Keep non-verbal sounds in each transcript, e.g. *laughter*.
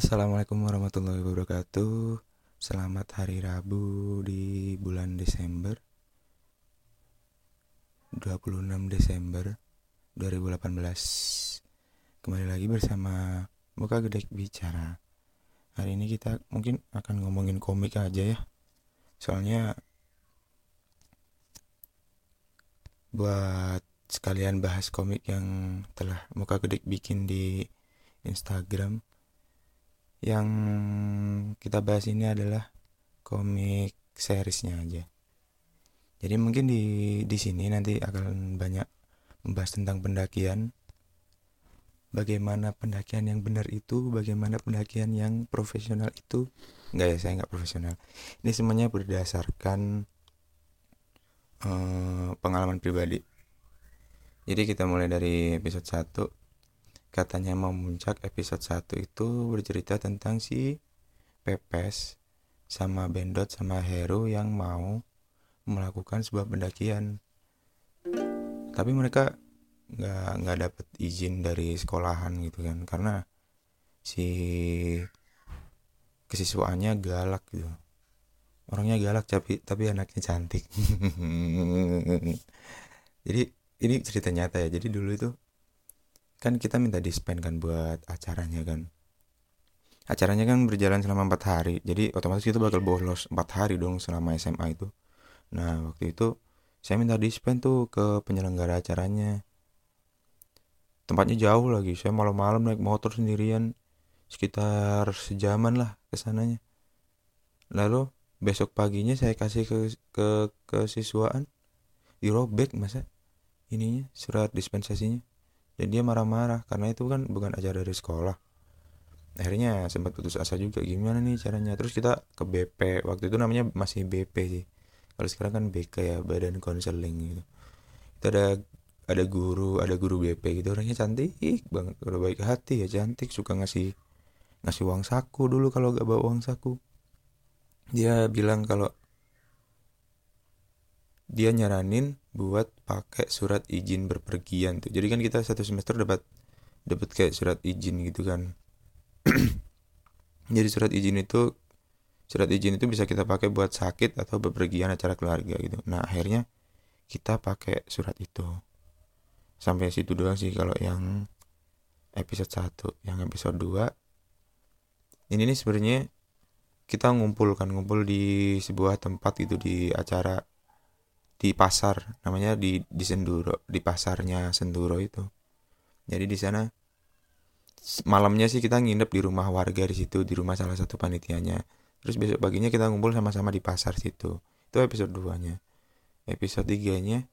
Assalamualaikum warahmatullahi wabarakatuh. Selamat hari Rabu di bulan Desember 26 Desember 2018 Kembali lagi bersama Muka Gede Bicara. Hari ini kita mungkin akan ngomongin komik aja ya. Soalnya Buat sekalian bahas komik yang telah Muka Gede bikin di Instagram yang kita bahas ini adalah komik seriesnya aja. Jadi mungkin di di sini nanti akan banyak membahas tentang pendakian. Bagaimana pendakian yang benar itu, bagaimana pendakian yang profesional itu. Enggak ya, saya enggak profesional. Ini semuanya berdasarkan uh, pengalaman pribadi. Jadi kita mulai dari episode 1 katanya mau muncak episode 1 itu bercerita tentang si Pepes sama Bendot sama Heru yang mau melakukan sebuah pendakian. Tapi mereka nggak nggak dapat izin dari sekolahan gitu kan karena si kesiswaannya galak gitu. Orangnya galak tapi tapi anaknya cantik. *laughs* Jadi ini cerita nyata ya. Jadi dulu itu kan kita minta dispen kan buat acaranya kan. Acaranya kan berjalan selama empat hari. Jadi otomatis kita bakal bolos empat hari dong selama SMA itu. Nah waktu itu saya minta dispen tuh ke penyelenggara acaranya. Tempatnya jauh lagi. Saya malam-malam naik motor sendirian. Sekitar sejaman lah ke sananya. Lalu besok paginya saya kasih ke ke ke siswaan. Dirobek masa ininya surat dispensasinya dan dia marah-marah karena itu kan bukan ajar dari sekolah. Akhirnya sempat putus asa juga gimana nih caranya? Terus kita ke BP waktu itu namanya masih BP sih. Kalau sekarang kan BK ya badan konseling gitu. Itu ada ada guru ada guru BP gitu orangnya cantik banget udah baik hati ya cantik suka ngasih ngasih uang saku dulu kalau gak bawa uang saku. Dia bilang kalau dia nyaranin buat pakai surat izin berpergian tuh. Jadi kan kita satu semester dapat dapat kayak surat izin gitu kan. *clears throat* Jadi surat izin itu surat izin itu bisa kita pakai buat sakit atau bepergian acara keluarga gitu. Nah, akhirnya kita pakai surat itu. Sampai situ doang sih kalau yang episode 1, yang episode 2 ini nih sebenarnya kita ngumpul kan ngumpul di sebuah tempat gitu di acara di pasar namanya di di Senduro di pasarnya Senduro itu. Jadi di sana malamnya sih kita nginep di rumah warga di situ di rumah salah satu panitianya. Terus besok paginya kita ngumpul sama-sama di pasar situ. Itu episode 2 nya episode 3 nya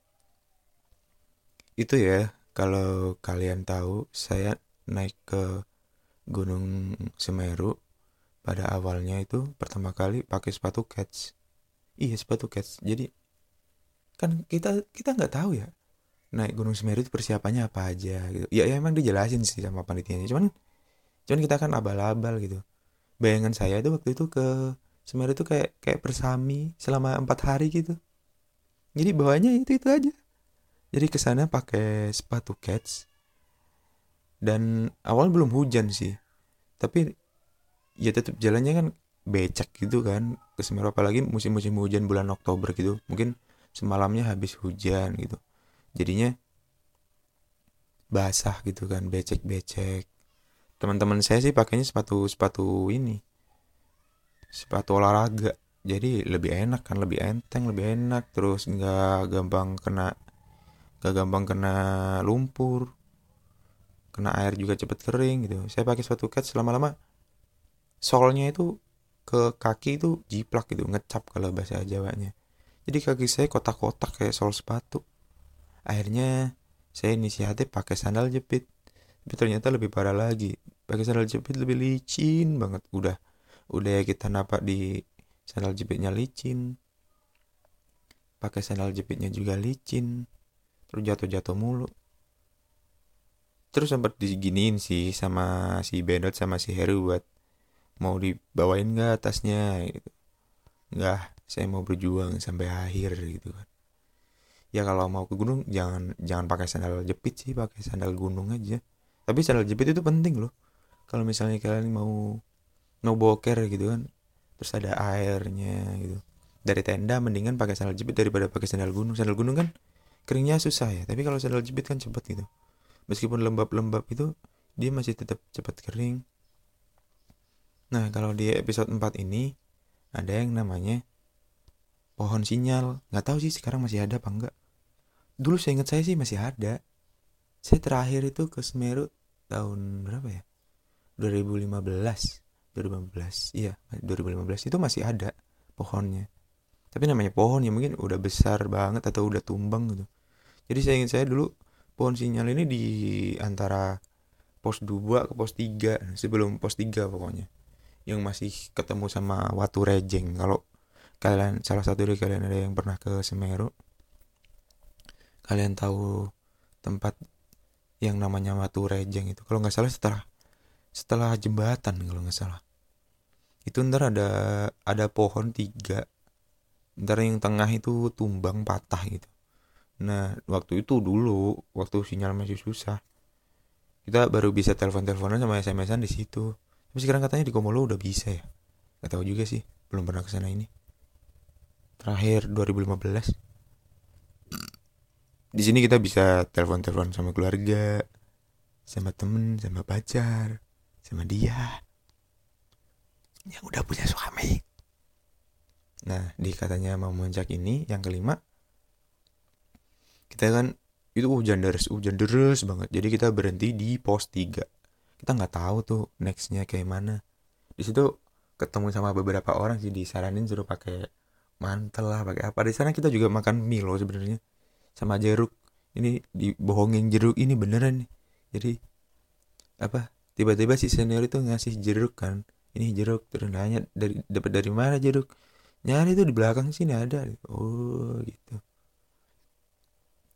itu ya kalau kalian tahu saya naik ke Gunung Semeru. Pada awalnya itu pertama kali pakai sepatu cats. Iya sepatu cats. Jadi kan kita kita nggak tahu ya naik Gunung Semeru itu persiapannya apa aja gitu. Ya, ya emang dijelasin sih sama panitianya. Cuman cuman kita kan abal-abal gitu. Bayangan saya itu waktu itu ke Semeru itu kayak kayak bersami selama empat hari gitu. Jadi bawahnya itu itu aja. Jadi ke sana pakai sepatu cats. Dan awal belum hujan sih. Tapi ya tetap jalannya kan becek gitu kan ke Semeru. Apalagi musim-musim hujan bulan Oktober gitu. Mungkin semalamnya habis hujan gitu. Jadinya basah gitu kan becek-becek. Teman-teman saya sih pakainya sepatu sepatu ini sepatu olahraga. Jadi lebih enak kan lebih enteng lebih enak. Terus nggak gampang kena nggak gampang kena lumpur kena air juga cepet kering gitu. Saya pakai sepatu cat selama-lama solnya itu ke kaki itu jiplak gitu ngecap kalau bahasa Jawanya jadi kaki saya kotak-kotak kayak sol sepatu. Akhirnya saya inisiatif pakai sandal jepit. Tapi ternyata lebih parah lagi. Pakai sandal jepit lebih licin banget. Udah udah ya kita napak di sandal jepitnya licin. Pakai sandal jepitnya juga licin. Terus jatuh-jatuh mulu. Terus sempat diginiin sih sama si Benot sama si Heru buat mau dibawain nggak tasnya gitu. Nggak saya mau berjuang sampai akhir gitu kan. Ya kalau mau ke gunung jangan jangan pakai sandal jepit sih pakai sandal gunung aja. Tapi sandal jepit itu penting loh. Kalau misalnya kalian mau no boker gitu kan terus ada airnya gitu. Dari tenda mendingan pakai sandal jepit daripada pakai sandal gunung. Sandal gunung kan keringnya susah ya tapi kalau sandal jepit kan cepet gitu. Meskipun lembab-lembab itu dia masih tetap cepat kering. Nah kalau di episode 4 ini ada yang namanya pohon sinyal. Nggak tahu sih sekarang masih ada apa enggak dulu saya ingat saya sih masih ada. Saya terakhir itu ke Semeru tahun berapa ya? 2015 2015 iya. 2015 itu masih ada pohonnya. Tapi namanya pohon ya mungkin udah besar banget atau udah tumbang gitu. Jadi saya ingin saya dulu pohon sinyal ini di antara pos 2 ke pos 3 sebelum pos 3 pokoknya. Yang masih ketemu sama Watu Rejeng. Kalau kalian salah satu dari kalian ada yang pernah ke Semeru. Kalian tahu tempat yang namanya Watu Rejeng itu? Kalau nggak salah setelah setelah jembatan kalau nggak salah. Itu ntar ada ada pohon tiga. Ntar yang tengah itu tumbang patah gitu. Nah waktu itu dulu waktu sinyal masih susah. Kita baru bisa telepon-teleponan sama SMS-an di situ. Tapi sekarang katanya di Komolo udah bisa ya? Gak tahu juga sih belum pernah ke sana ini terakhir 2015 di sini kita bisa telepon-telepon sama keluarga sama temen sama pacar sama dia. Yang udah punya suami. Nah di katanya mau muncak ini yang kelima kita kan itu hujan deras hujan deras banget. Jadi kita berhenti di pos 3 kita nggak tahu tuh nextnya kayak mana. Di situ ketemu sama beberapa orang sih disaranin suruh pakai mantel lah pakai apa. Di sana kita juga makan mie loh sebenarnya. Sama jeruk. Ini dibohongin jeruk ini beneran nih. Jadi apa tiba-tiba si senior itu ngasih jeruk kan. Ini jeruk terus nanya dari dapat dari mana jeruk? Nyari itu di belakang sini ada. Oh gitu.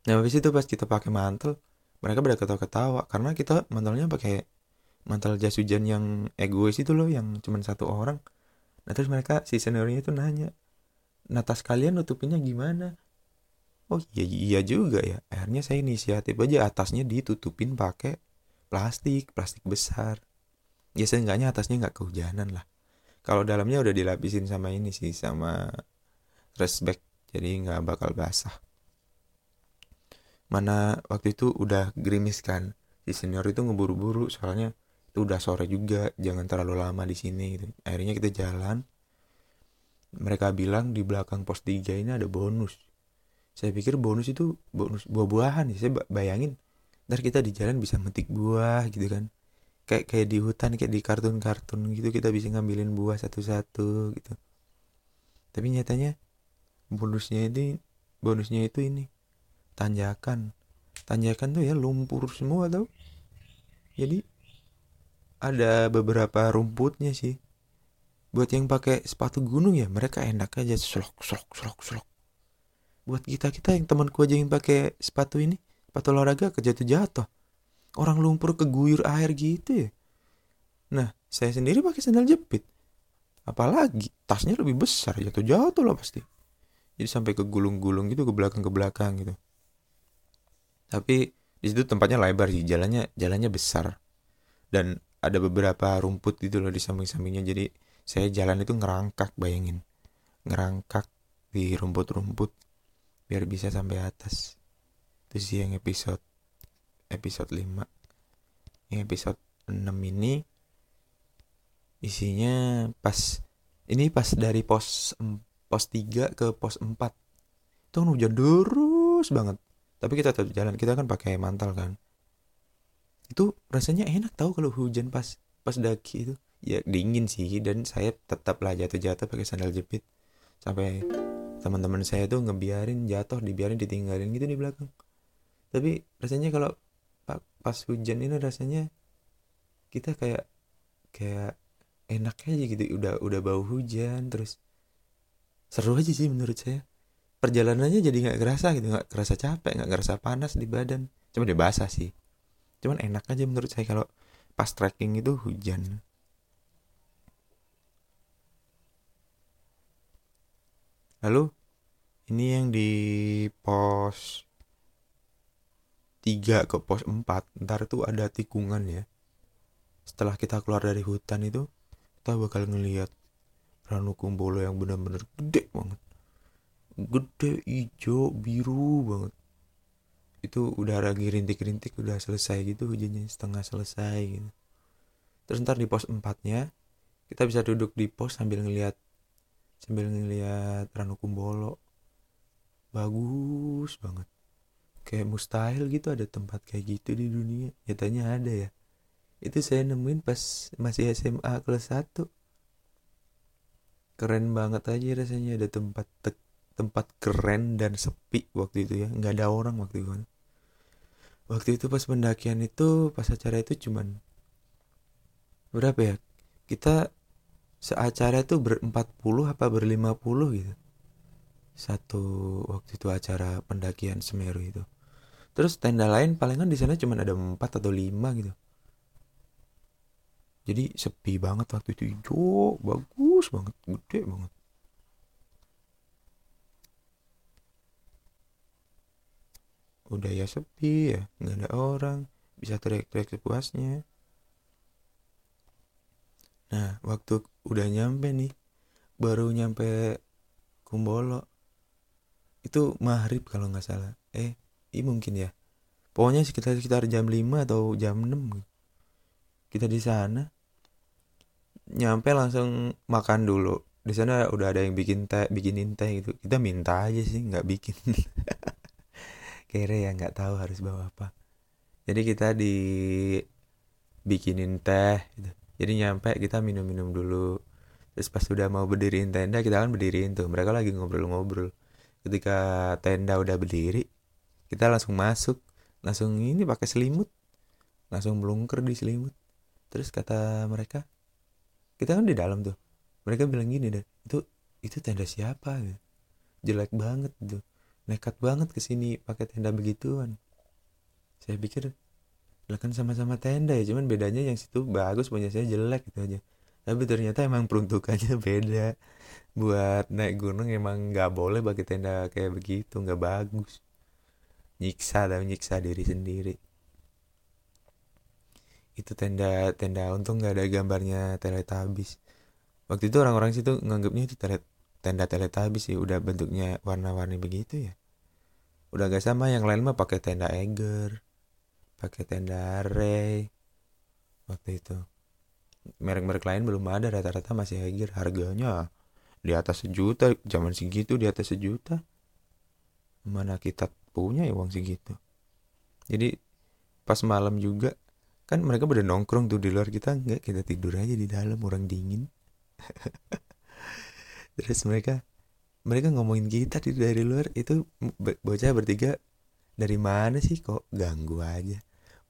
Nah habis itu pas kita pakai mantel mereka pada ketawa-ketawa. Karena kita mantelnya pakai mantel jas hujan yang egois itu loh yang cuma satu orang. Nah terus mereka si seniornya itu nanya nah tas kalian nutupinnya gimana? Oh iya iya juga ya. Akhirnya saya inisiatif aja atasnya ditutupin pakai plastik plastik besar. Ya seenggaknya atasnya nggak kehujanan lah. Kalau dalamnya udah dilapisin sama ini sih sama respect jadi nggak bakal basah. Mana waktu itu udah gerimis kan si senior itu ngeburu-buru soalnya itu udah sore juga jangan terlalu lama di sini gitu. akhirnya kita jalan mereka bilang di belakang pos 3 ini ada bonus. Saya pikir bonus itu bonus buah-buahan ya saya bayangin ntar kita di jalan bisa metik buah gitu kan. Kayak kayak di hutan kayak di kartun-kartun gitu kita bisa ngambilin buah satu-satu gitu. Tapi nyatanya bonusnya ini bonusnya itu ini tanjakan. Tanjakan tuh ya lumpur semua tau. Jadi ada beberapa rumputnya sih buat yang pakai sepatu gunung ya mereka enak aja. Slok slok slok slok buat kita kita yang temanku aja yang pakai sepatu ini sepatu olahraga kejatuh jatuh. Orang lumpur keguyur air gitu ya. Nah saya sendiri pakai sandal jepit. Apalagi tasnya lebih besar jatuh jatuh lah pasti. Jadi sampai ke gulung-gulung gitu ke belakang ke belakang gitu. Tapi di situ tempatnya lebar sih jalannya jalannya besar. Dan ada beberapa rumput gitu loh di samping-sampingnya. Jadi saya jalan itu ngerangkak bayangin. Ngerangkak di rumput-rumput biar bisa sampai atas. Itu sih yang episode episode 5 yang episode 6 ini isinya pas ini pas dari pos pos 3 ke pos 4 itu kan hujan terus banget. Tapi kita tetap jalan kita kan pakai mantel kan. Itu rasanya enak tahu kalau hujan pas pas daki itu ya dingin sih. Dan saya tetaplah jatuh-jatuh pakai sandal jepit. Sampai teman-teman saya tuh ngebiarin jatuh dibiarin ditinggalin gitu di belakang. Tapi rasanya kalau pas hujan ini rasanya kita kayak kayak enak aja gitu. Udah udah bau hujan terus seru aja sih menurut saya. Perjalanannya jadi nggak kerasa gitu. Nggak kerasa capek nggak kerasa panas di badan. Cuma dia basah sih. Cuman enak aja menurut saya kalau pas trekking itu hujan lalu ini yang di pos 3 ke pos 4 ntar tuh ada tikungan ya. Setelah kita keluar dari hutan itu kita bakal ngelihat Ranu Kumbolo yang benar-benar gede banget. Gede hijau biru banget. Itu udah lagi rintik-rintik udah selesai gitu hujannya setengah selesai gitu. Terus ntar di pos empatnya kita bisa duduk di pos sambil ngelihat sambil ngelihat Ranu Kumbolo. Bagus banget. Kayak mustahil gitu ada tempat kayak gitu di dunia. Nyatanya ada ya. Itu saya nemuin pas masih SMA kelas 1 keren banget aja rasanya ada tempat te tempat keren dan sepi waktu itu ya. Nggak ada orang waktu itu waktu itu pas pendakian itu pas acara itu cuman berapa ya? Kita seacara itu berempat puluh apa berlima puluh gitu. Satu waktu itu acara pendakian Semeru itu. Terus tenda lain palingan di sana cuma ada empat atau lima gitu. Jadi sepi banget waktu itu. Hijau bagus banget gede banget. Udah ya sepi ya nggak ada orang bisa teriak-teriak sepuasnya. Nah waktu udah nyampe nih baru nyampe Kumbolo. Itu maghrib kalau nggak salah. Eh ini mungkin ya. Pokoknya sekitar sekitar jam 5 atau jam 6 kita di sana. Nyampe langsung makan dulu. Di sana udah ada yang bikin teh bikinin teh gitu. Kita minta aja sih nggak bikin. *laughs* Kere ya nggak tahu harus bawa apa. Jadi kita di bikinin teh gitu. Jadi nyampe kita minum-minum dulu. Terus pas sudah mau berdiriin tenda kita kan berdiriin tuh. Mereka lagi ngobrol-ngobrol. Ketika tenda udah berdiri kita langsung masuk. Langsung ini pakai selimut. Langsung melungker di selimut. Terus kata mereka kita kan di dalam tuh. Mereka bilang gini deh itu itu tenda siapa? Gitu. jelek banget tuh. Nekat banget ke sini pakai tenda begituan. Saya pikir lah kan sama-sama tenda ya cuman bedanya yang situ bagus punya saya jelek gitu aja. Tapi ternyata emang peruntukannya *laughs* beda. Buat naik gunung emang nggak boleh pakai tenda kayak begitu nggak bagus. Nyiksa dan nyiksa diri sendiri. Itu tenda tenda untung nggak ada gambarnya teletabis waktu itu orang-orang situ nganggapnya itu tele, tenda teletabis sih udah bentuknya warna-warni begitu ya. Udah gak sama yang lain mah pakai tenda Eger pakai tenda Ray. Waktu itu. Merek-merek lain belum ada rata-rata masih Eger harganya di atas sejuta zaman segitu di atas sejuta. Mana kita punya ya uang segitu? Jadi pas malam juga kan mereka pada nongkrong tuh di luar kita nggak kita tidur aja di dalam orang dingin. *laughs* Terus mereka mereka ngomongin kita di dari luar itu bocah bertiga dari mana sih kok ganggu aja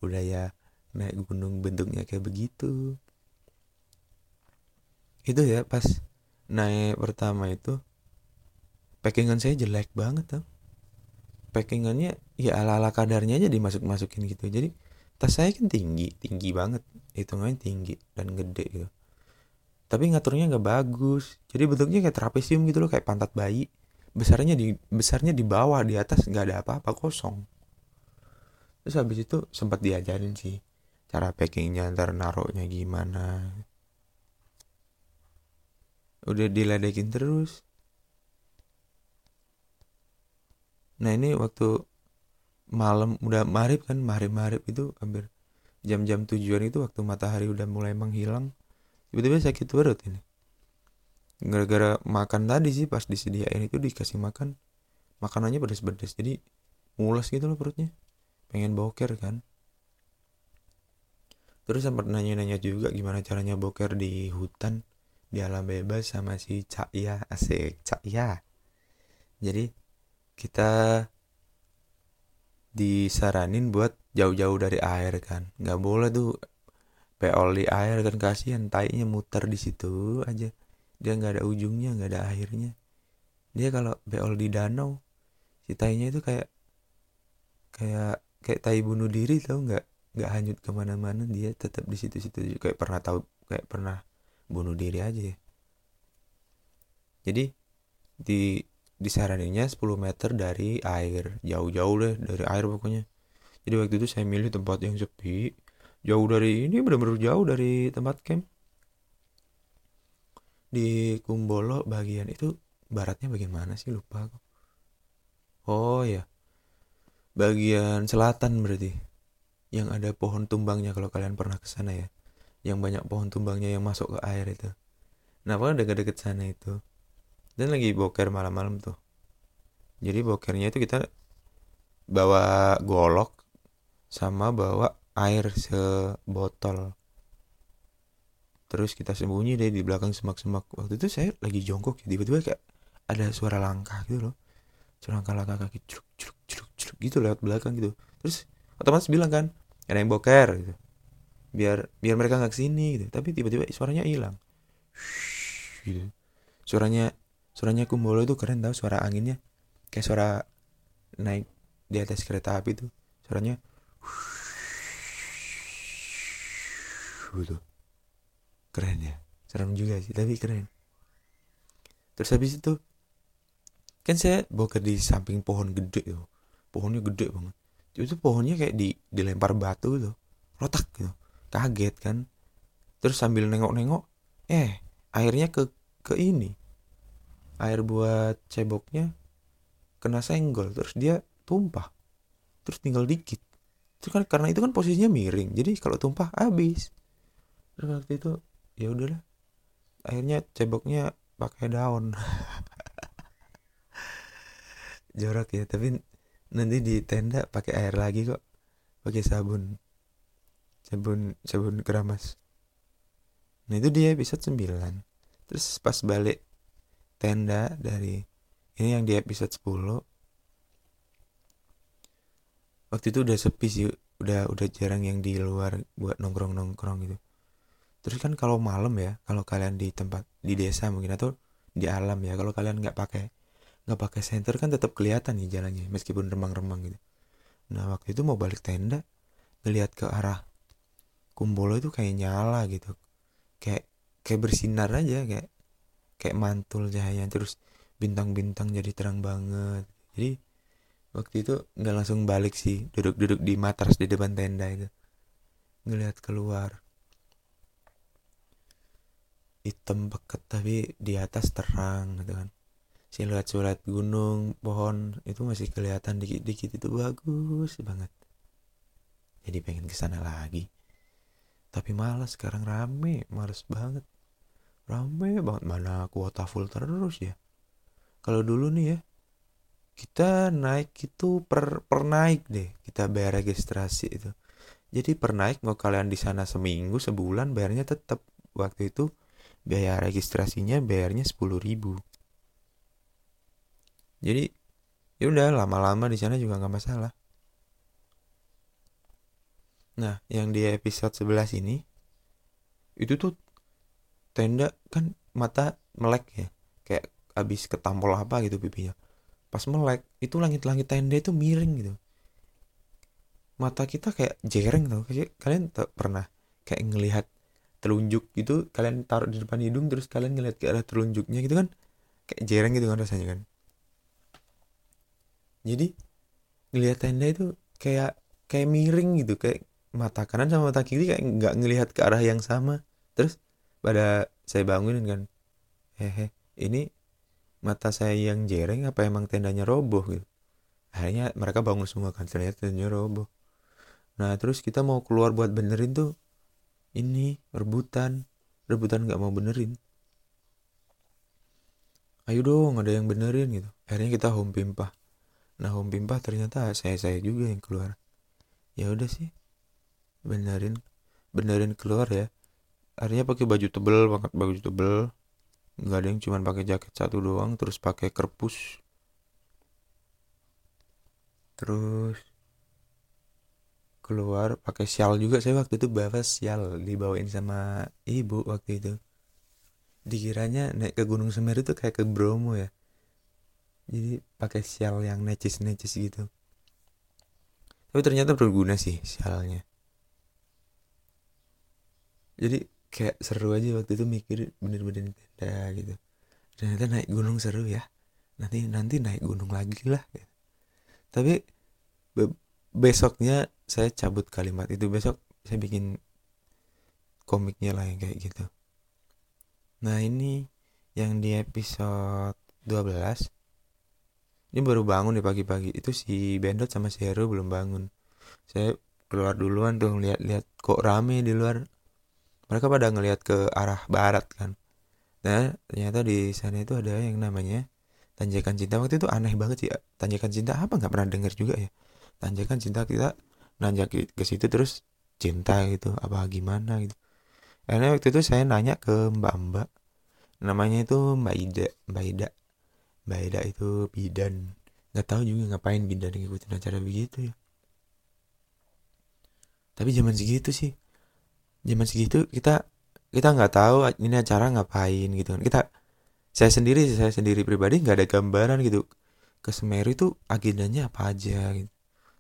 udah ya naik gunung bentuknya kayak begitu. Itu ya pas naik pertama itu packingan saya jelek banget tuh packingannya ya ala ala kadarnya aja dimasuk masukin gitu. Jadi tas saya kan tinggi tinggi banget. Hitungannya tinggi dan gede gitu. Tapi ngaturnya nggak bagus. Jadi bentuknya kayak trapesium gitu loh kayak pantat bayi. Besarnya di besarnya di bawah di atas nggak ada apa-apa kosong terus habis itu sempat diajarin sih cara packingnya ntar naruhnya gimana. Udah diledekin terus. Nah ini waktu malam udah marib kan marib marib itu hampir jam-jam tujuan itu waktu matahari udah mulai menghilang. Tiba-tiba sakit perut ini. Gara-gara makan tadi sih pas disediain itu dikasih makan. Makanannya pedas-pedas jadi mulas gitu loh perutnya pengen boker kan? Terus sempat nanya-nanya juga gimana caranya boker di hutan di alam bebas sama si Cak Ya asik Cak Ya. Jadi kita disaranin buat jauh-jauh dari air kan? Nggak boleh tuh peol di air kan? Kasihan tainya muter di situ aja. Dia nggak ada ujungnya nggak ada akhirnya. Dia kalau peol di danau si tainya itu kayak kayak kayak tai bunuh diri tau nggak? Nggak hanyut ke mana-mana dia tetap di situ-situ kayak pernah tahu kayak pernah bunuh diri aja ya. Jadi di disaraninnya 10 meter dari air jauh-jauh deh dari air pokoknya. Jadi waktu itu saya milih tempat yang sepi. Jauh dari ini benar-benar jauh dari tempat camp. Di Kumbolo bagian itu baratnya bagian mana sih? Lupa aku. Oh ya bagian selatan berarti yang ada pohon tumbangnya kalau kalian pernah ke sana ya. Yang banyak pohon tumbangnya yang masuk ke air itu. Nah pokoknya deket-deket sana itu. Dan lagi boker malam-malam tuh. Jadi bokernya itu kita bawa golok sama bawa air sebotol. Terus kita sembunyi deh di belakang semak-semak. Waktu itu saya lagi jongkok tiba-tiba kayak ada suara langkah gitu loh suara langkah-langkah kaki curuk curuk curuk curuk gitu lewat belakang gitu. Terus otomatis bilang kan ada yang boker gitu. Biar biar mereka nggak ke sini gitu. Tapi tiba-tiba suaranya hilang. Gitu. Suaranya suaranya kumbolo itu keren tau suara anginnya. Kayak suara naik di atas kereta api tuh. Suaranya gitu. Keren ya. Serem juga sih tapi keren. Terus habis itu kan saya boker di samping pohon gede tuh. Pohonnya gede banget. Itu pohonnya kayak di dilempar batu tuh rotak gitu. Kaget kan. Terus sambil nengok-nengok eh airnya ke ke ini. Air buat ceboknya kena senggol. Terus dia tumpah. Terus tinggal dikit. Itu kan karena itu kan posisinya miring. Jadi kalau tumpah habis. Terus waktu itu ya udahlah. Akhirnya ceboknya pakai daun *laughs* jorok ya tapi nanti di tenda pakai air lagi kok pakai sabun. Sabun sabun keramas. Nah itu dia episode 9 terus pas balik tenda dari ini yang di episode 10 waktu itu udah sepi sih udah udah jarang yang di luar buat nongkrong nongkrong gitu. Terus kan kalau malam ya kalau kalian di tempat di desa mungkin atau di alam ya kalau kalian nggak pakai nggak pakai senter kan tetap kelihatan nih jalannya meskipun remang-remang gitu. Nah waktu itu mau balik tenda ngelihat ke arah kumbolo itu kayak nyala gitu. Kayak kayak bersinar aja kayak kayak mantul cahaya terus bintang-bintang jadi terang banget. Jadi waktu itu nggak langsung balik sih duduk-duduk di matras di depan tenda itu. Ngelihat keluar. Hitam peket tapi di atas terang gitu kan siluet-siluet gunung pohon itu masih kelihatan dikit-dikit itu bagus banget. Jadi pengen ke sana lagi. Tapi malas sekarang rame males banget. Rame banget mana kuota full terus ya. Kalau dulu nih ya kita naik itu per per naik deh kita bayar registrasi itu. Jadi per naik mau kalian di sana seminggu sebulan bayarnya tetap waktu itu biaya registrasinya bayarnya sepuluh ribu jadi ya udah lama-lama di sana juga nggak masalah. Nah yang di episode 11 ini itu tuh tenda kan mata melek ya. Kayak abis ketampol apa gitu pipinya. Pas melek itu langit-langit tenda itu miring gitu. Mata kita kayak jereng tau. Kalian tak pernah kayak ngelihat telunjuk itu kalian taruh di depan hidung terus kalian ngeliat ke arah telunjuknya gitu kan? Kayak jereng gitu kan rasanya kan jadi ngelihat tenda itu kayak kayak miring gitu. Kayak mata kanan sama mata kiri kayak nggak ngelihat ke arah yang sama. Terus pada saya bangunin kan hehe ini mata saya yang jereng apa emang tendanya roboh? Gitu. Akhirnya mereka bangun semua kan ternyata tendanya roboh. Nah terus kita mau keluar buat benerin tuh ini rebutan. Rebutan nggak mau benerin. Ayo dong ada yang benerin gitu. Akhirnya kita home pimpah nah home pimpah ternyata saya saya juga yang keluar. Ya udah sih. Benerin benerin keluar ya. Akhirnya pakai baju tebel banget baju tebel. Nggak ada yang cuma pakai jaket satu doang terus pakai kerpus. Terus keluar pakai sial juga. Saya waktu itu bawa sial dibawain sama ibu waktu itu. Dikiranya naik ke Gunung Semeru itu kayak ke Bromo ya jadi pakai sial yang necis-necis gitu. Tapi ternyata berguna sih sialnya. Jadi kayak seru aja waktu itu mikir bener-bener tenda gitu. Ternyata naik gunung seru ya. Nanti nanti naik gunung lagi lah gitu. tapi besoknya saya cabut kalimat itu. Besok saya bikin komiknya lah yang kayak gitu. Nah ini yang di episode 12 ini baru bangun di pagi-pagi. Itu si Bendot sama si Heru belum bangun. Saya keluar duluan tuh lihat-lihat kok rame di luar. Mereka pada ngelihat ke arah barat kan. Nah ternyata di sana itu ada yang namanya tanjakan cinta. Waktu itu aneh banget sih tanjakan cinta apa? Nggak pernah dengar juga ya. Tanjakan cinta kita nanjak ke situ terus cinta gitu apa gimana gitu. Karena waktu itu saya nanya ke mbak mbak. Namanya itu mbak Ida mbak Ida mbak Ida itu bidan. Nggak tahu juga ngapain bidan ngikutin acara begitu ya. Tapi zaman segitu sih. Zaman segitu kita kita nggak tahu ini acara ngapain gitu kan. Kita saya sendiri saya sendiri pribadi nggak ada gambaran gitu. Ke Semeru itu agendanya apa aja gitu.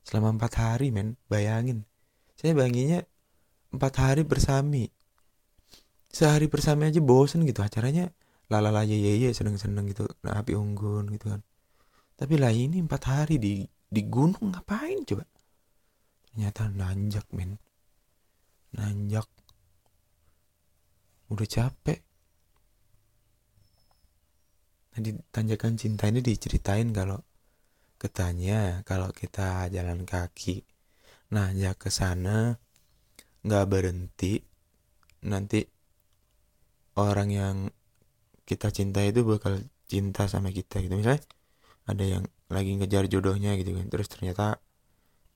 Selama empat hari men. Bayangin. Saya bayanginnya empat hari bersami. Sehari bersami aja bosen gitu acaranya lalala ye ye seneng seneng gitu nah, api unggun gitu kan. Tapi lah ini empat hari di di gunung ngapain coba? Ternyata nanjak men. Nanjak. Udah capek. Nah di tanjakan cinta ini diceritain kalau ketanya kalau kita jalan kaki ya ke sana nggak berhenti, nanti orang yang kita cinta itu bakal cinta sama kita gitu. Misalnya ada yang lagi ngejar jodohnya gitu kan, terus ternyata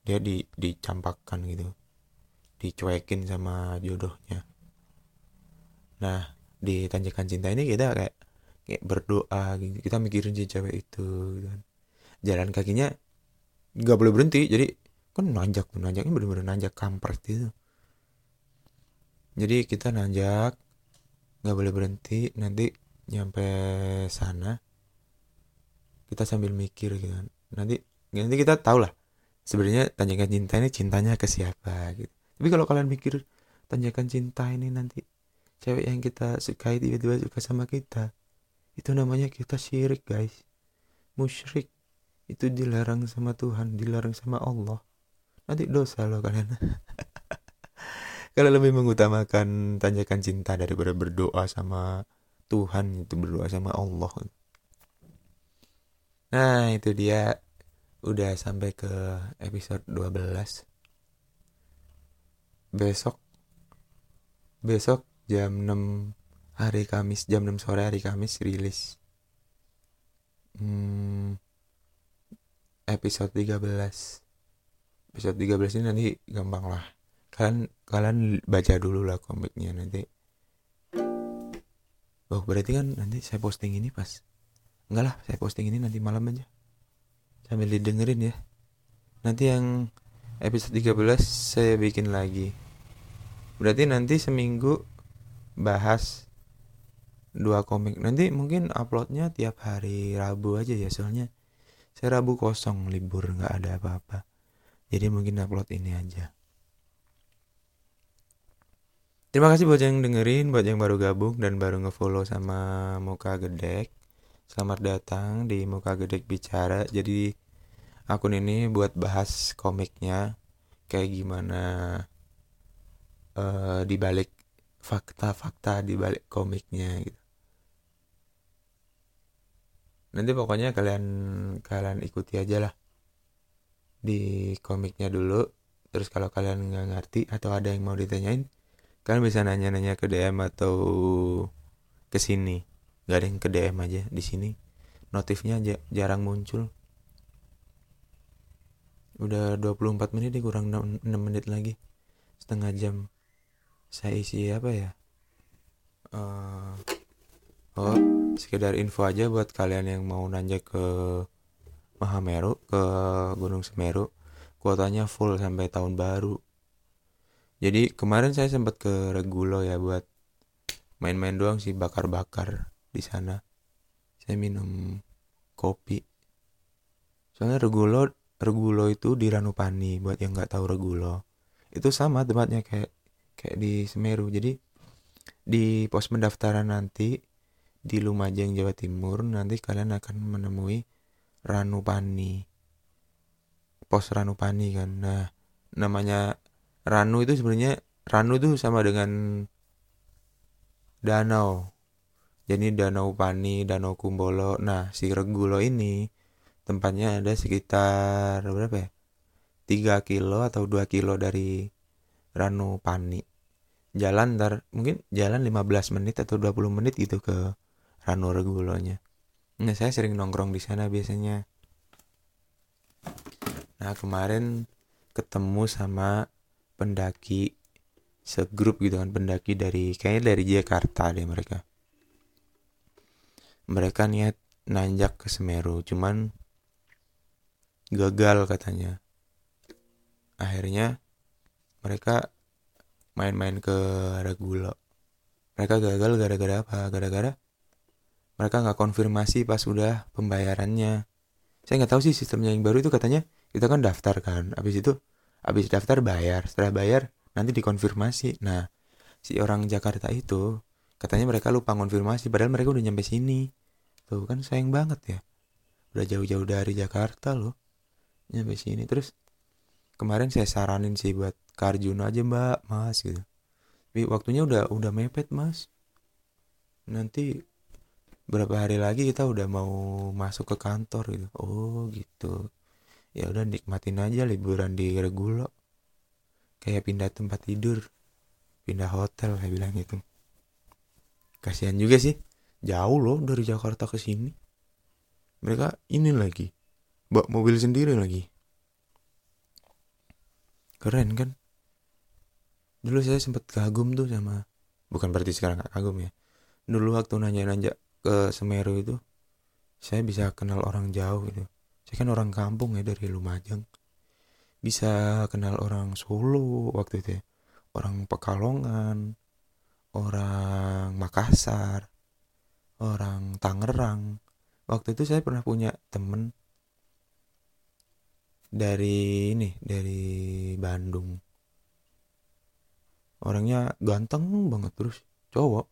dia di dicampakkan gitu, dicuekin sama jodohnya. Nah, di tanjakan cinta ini kita kayak kayak berdoa gitu, kita mikirin si cewek itu gitu kan. Jalan kakinya nggak boleh berhenti, jadi kan nanjak tuh nanjaknya bener-bener nanjak kampret gitu jadi kita nanjak nggak boleh berhenti nanti nyampe sana kita sambil mikir gitu kan. Nanti nanti kita tahu lah sebenarnya tanjakan cinta ini cintanya ke siapa gitu. Tapi kalau kalian mikir tanjakan cinta ini nanti cewek yang kita sukai tiba-tiba suka sama kita itu namanya kita syirik guys. Musyrik. Itu dilarang sama Tuhan dilarang sama Allah. Nanti dosa loh kalian. *laughs* Kalau lebih mengutamakan tanjakan cinta daripada berdoa sama Tuhan itu berdoa sama Allah. Nah itu dia. Udah sampai ke episode 12 besok besok jam 6 hari Kamis jam 6 sore hari Kamis rilis. Hmm, episode 13 episode 13 ini nanti gampang lah. Kalian kalian baca dulu lah komiknya nanti oh berarti kan nanti saya posting ini pas enggak lah saya posting ini nanti malam aja. Sambil didengerin ya. Nanti yang episode 13 saya bikin lagi. Berarti nanti seminggu bahas dua komik. Nanti mungkin uploadnya tiap hari Rabu aja ya soalnya saya Rabu kosong libur nggak ada apa-apa. Jadi mungkin upload ini aja terima kasih buat yang dengerin buat yang baru gabung dan baru ngefollow sama muka gedek. Selamat datang di muka gedek bicara. Jadi akun ini buat bahas komiknya kayak gimana uh, dibalik fakta-fakta dibalik komiknya gitu. Nanti pokoknya kalian kalian ikuti aja lah di komiknya dulu. Terus kalau kalian nggak ngerti atau ada yang mau ditanyain kalian bisa nanya-nanya ke DM atau ke sini. Nggak ada yang ke DM aja di sini. Notifnya jarang muncul. Udah 24 menit nih kurang 6, 6 menit lagi. Setengah jam. Saya isi apa ya? Uh, oh sekedar info aja buat kalian yang mau nanya ke Mahameru ke Gunung Semeru. Kuotanya full sampai tahun baru jadi kemarin saya sempat ke Regulo ya buat main-main doang sih bakar-bakar di sana. Saya minum kopi. Soalnya Regulo Regulo itu di Ranupani buat yang nggak tahu Regulo. Itu sama tempatnya kayak kayak di Semeru. Jadi di pos pendaftaran nanti di Lumajang Jawa Timur nanti kalian akan menemui Ranupani. Pos Ranupani kan. Nah namanya Ranu itu sebenarnya Ranu itu sama dengan danau. Jadi Danau Pani Danau Kumbolo. Nah si Regulo ini tempatnya ada sekitar berapa ya? 3 kilo atau 2 kilo dari Ranu Pani. Jalan ntar mungkin jalan 15 menit atau 20 menit gitu ke Ranu Regulonya. Nah saya sering nongkrong di sana biasanya. Nah kemarin ketemu sama pendaki segrup gitu kan pendaki dari kayaknya dari Jakarta deh mereka. Mereka niat nanjak ke Semeru cuman gagal katanya. Akhirnya mereka main-main ke Ragulo. Mereka gagal gara-gara apa? Gara-gara mereka nggak konfirmasi pas udah pembayarannya. Saya nggak tahu sih sistemnya yang baru itu katanya kita kan daftar kan. Habis itu habis daftar bayar. Setelah bayar nanti dikonfirmasi. Nah si orang Jakarta itu katanya mereka lupa konfirmasi padahal mereka udah nyampe sini. Tuh kan sayang banget ya. Udah jauh-jauh dari Jakarta loh. Nyampe sini. Terus kemarin saya saranin sih buat Karjun aja mbak mas gitu. Tapi waktunya udah udah mepet mas. Nanti berapa hari lagi kita udah mau masuk ke kantor gitu. Oh gitu ya udah nikmatin aja liburan di Regulo. Kayak pindah tempat tidur pindah hotel kayak bilang gitu. Kasihan juga sih jauh loh dari Jakarta ke sini. Mereka ini lagi bawa mobil sendiri lagi. Keren kan? Dulu saya sempat kagum tuh sama bukan berarti sekarang gak kagum ya. Dulu waktu nanya-nanya ke Semeru itu saya bisa kenal orang jauh gitu saya kan orang kampung ya dari Lumajang bisa kenal orang Solo waktu itu ya. Orang Pekalongan, orang Makassar, orang Tangerang. Waktu itu saya pernah punya temen dari ini, dari Bandung. Orangnya ganteng banget terus cowok.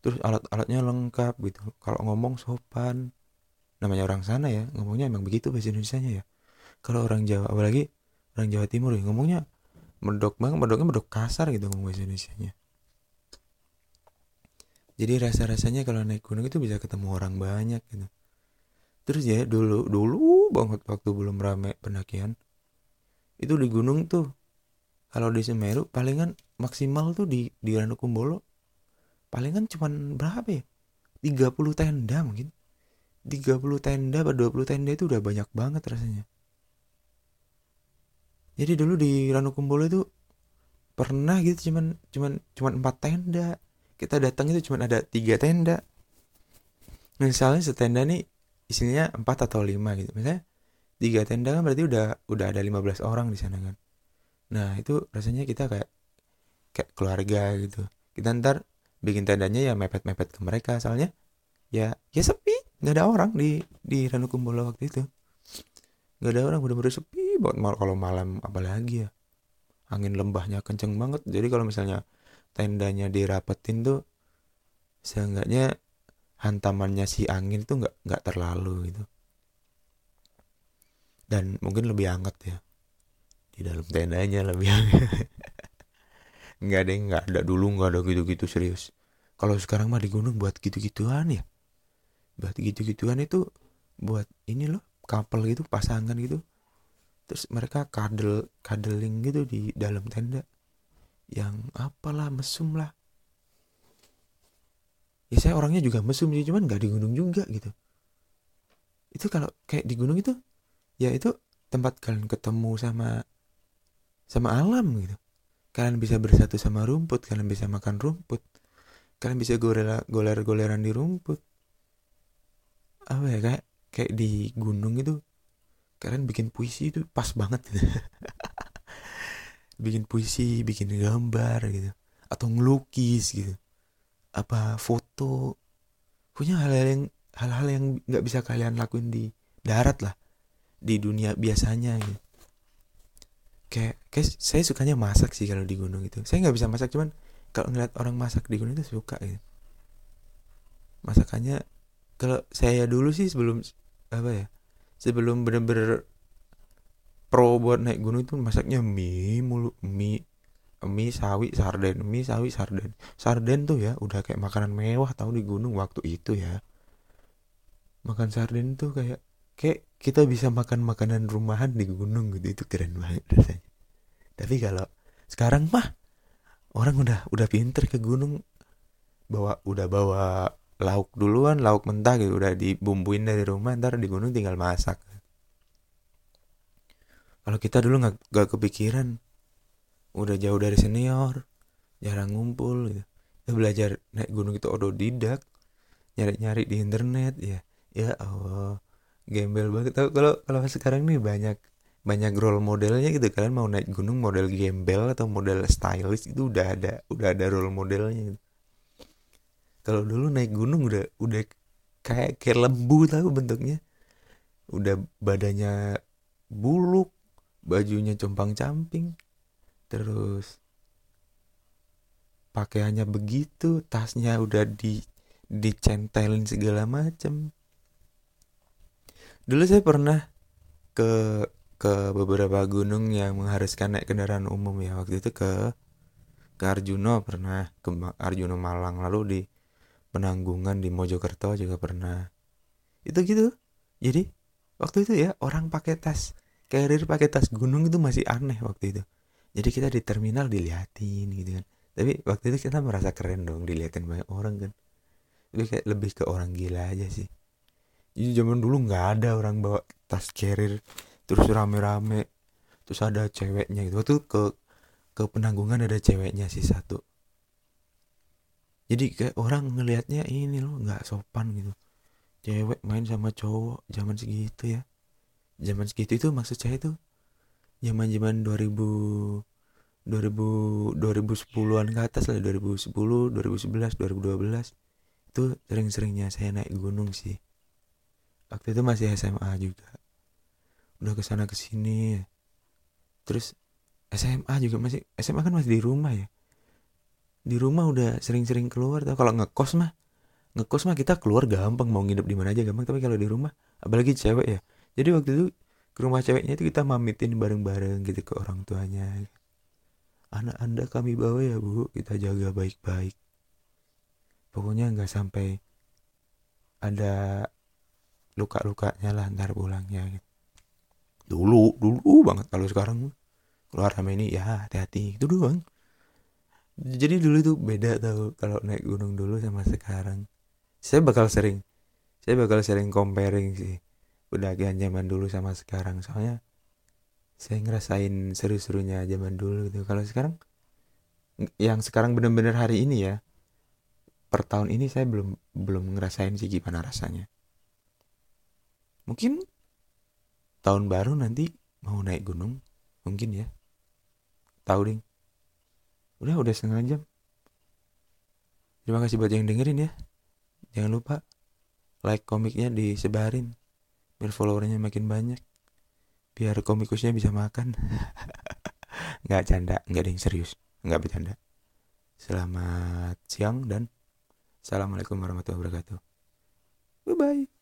Terus alat-alatnya lengkap gitu. Kalau ngomong sopan. Namanya orang sana ya, ngomongnya emang begitu bahasa Indonesia ya. Kalau orang Jawa apalagi orang Jawa Timur ya ngomongnya medok banget medoknya medok kasar gitu ngomong bahasa Indonesia nya jadi rasa rasanya kalau naik gunung itu bisa ketemu orang banyak gitu. Terus ya dulu dulu banget waktu belum rame pendakian itu di gunung tuh kalau di Semeru palingan maksimal tuh di di Ranukumbolo palingan cuman berapa ya? 30 tenda mungkin 30 tenda atau 20 tenda itu udah banyak banget rasanya. Jadi dulu di Ranukumbolo itu pernah gitu cuman cuman cuman empat tenda. Kita datang itu cuman ada tiga tenda. Misalnya setenda nih isinya empat atau lima gitu. Misalnya tiga tenda kan berarti udah udah ada 15 orang di sana kan. Nah itu rasanya kita kayak kayak keluarga gitu. Kita ntar bikin tendanya ya mepet-mepet ke mereka. Soalnya ya ya sepi nggak ada orang di di Ranukumbolo waktu itu. Nggak ada orang bener-bener sepi banget. Mal kalau malam apalagi ya angin lembahnya kenceng banget. Jadi kalau misalnya tendanya dirapetin tuh seenggaknya hantamannya si angin tuh nggak nggak terlalu gitu. Dan mungkin lebih hangat ya di dalam tendanya lebih *laughs* hangat. Nggak ada nggak ada dulu nggak ada gitu-gitu serius. Kalau sekarang mah di gunung buat gitu-gituan ya buat gitu-gituan itu buat ini loh couple gitu pasangan gitu. Terus mereka kadel kadeling gitu di dalam tenda. Yang apalah mesum lah. Ya saya orangnya juga mesum sih cuman nggak di gunung juga gitu. Itu kalau kayak di gunung itu ya itu tempat kalian ketemu sama sama alam gitu. Kalian bisa bersatu sama rumput kalian bisa makan rumput. Kalian bisa goler goler goleran di rumput apa ya kayak kayak di gunung itu kalian bikin puisi itu pas banget gitu. *laughs* bikin puisi bikin gambar gitu atau ngelukis gitu. Apa foto. Punya hal-hal yang hal-hal yang nggak bisa kalian lakuin di darat lah. Di dunia biasanya gitu. Kayak kayak saya sukanya masak sih kalau di gunung itu. Saya nggak bisa masak cuman kalau ngeliat orang masak di gunung itu suka gitu. Masakannya kalau saya dulu sih sebelum apa ya sebelum bener-bener pro buat naik gunung itu masaknya mie mulu mie mie sawi sarden mie sawi sarden. Sarden tuh ya udah kayak makanan mewah tahu di gunung waktu itu ya. Makan sarden tuh kayak kayak kita bisa makan makanan rumahan di gunung gitu itu keren banget rasanya. Tapi kalau sekarang mah orang udah udah pinter ke gunung bawa udah bawa lauk duluan lauk mentah gitu udah dibumbuin dari rumah ntar di gunung tinggal masak. Kalau kita dulu nggak nggak kepikiran udah jauh dari senior jarang ngumpul gitu. Kita belajar naik gunung itu otodidak nyari-nyari di internet ya ya Allah gembel banget. Tau kalau kalau sekarang nih banyak banyak role modelnya gitu. Kalian mau naik gunung model gembel atau model stylish itu udah ada udah ada role modelnya gitu. Kalau dulu naik gunung udah udah kayak kayak lembu tahu bentuknya. Udah badannya buluk bajunya compang camping terus pakaiannya begitu tasnya udah di dicentelin segala macem. Dulu saya pernah ke ke beberapa gunung yang mengharuskan naik kendaraan umum ya. Waktu itu ke ke Arjuno pernah, ke Arjuno Malang, lalu di Penanggungan di Mojokerto juga pernah. Itu gitu. Jadi waktu itu ya orang pakai tas carrier pakai tas gunung itu masih aneh waktu itu. Jadi kita di terminal diliatin gitu kan. Tapi waktu itu kita merasa keren dong diliatin banyak orang kan. Tapi kayak lebih ke orang gila aja sih. Jadi zaman dulu nggak ada orang bawa tas carrier terus rame-rame terus ada ceweknya gitu waktu ke ke penanggungan ada ceweknya sih satu jadi kayak orang ngelihatnya ini loh nggak sopan gitu. Cewek main sama cowok zaman segitu ya. Zaman segitu itu maksud saya itu zaman zaman 2000 2000 2010-an ke atas lah 2010 2011 2012 itu sering-seringnya saya naik gunung sih. Waktu itu masih SMA juga. Udah ke sana ke sini terus SMA juga masih SMA kan masih di rumah ya di rumah udah sering-sering keluar tau. Kalau ngekos mah ngekos mah kita keluar gampang mau nginep di mana aja gampang. Tapi kalau di rumah apalagi cewek ya. Jadi waktu itu ke rumah ceweknya itu kita mamitin bareng-bareng gitu ke orang tuanya. Anak anda kami bawa ya bu. Kita jaga baik-baik. Pokoknya nggak sampai ada luka-lukanya lah ntar pulangnya gitu. dulu dulu banget kalau sekarang keluar sama ini ya hati-hati. Itu doang jadi dulu itu beda tau kalau naik gunung dulu sama sekarang. Saya bakal sering saya bakal sering comparing sih pendakian zaman dulu sama sekarang. Soalnya saya ngerasain seru-serunya zaman dulu gitu. Kalau sekarang yang sekarang bener-bener hari ini ya per tahun ini saya belum belum ngerasain sih gimana rasanya. Mungkin tahun baru nanti mau naik gunung mungkin ya. Tahu ding udah udah setengah jam. Terima kasih buat yang dengerin ya. Jangan lupa like komiknya disebarin biar followernya makin banyak. Biar komikusnya bisa makan. *laughs* Nggak canda nggak ada yang serius nggak bercanda. Selamat siang dan assalamualaikum warahmatullahi wabarakatuh. Bye bye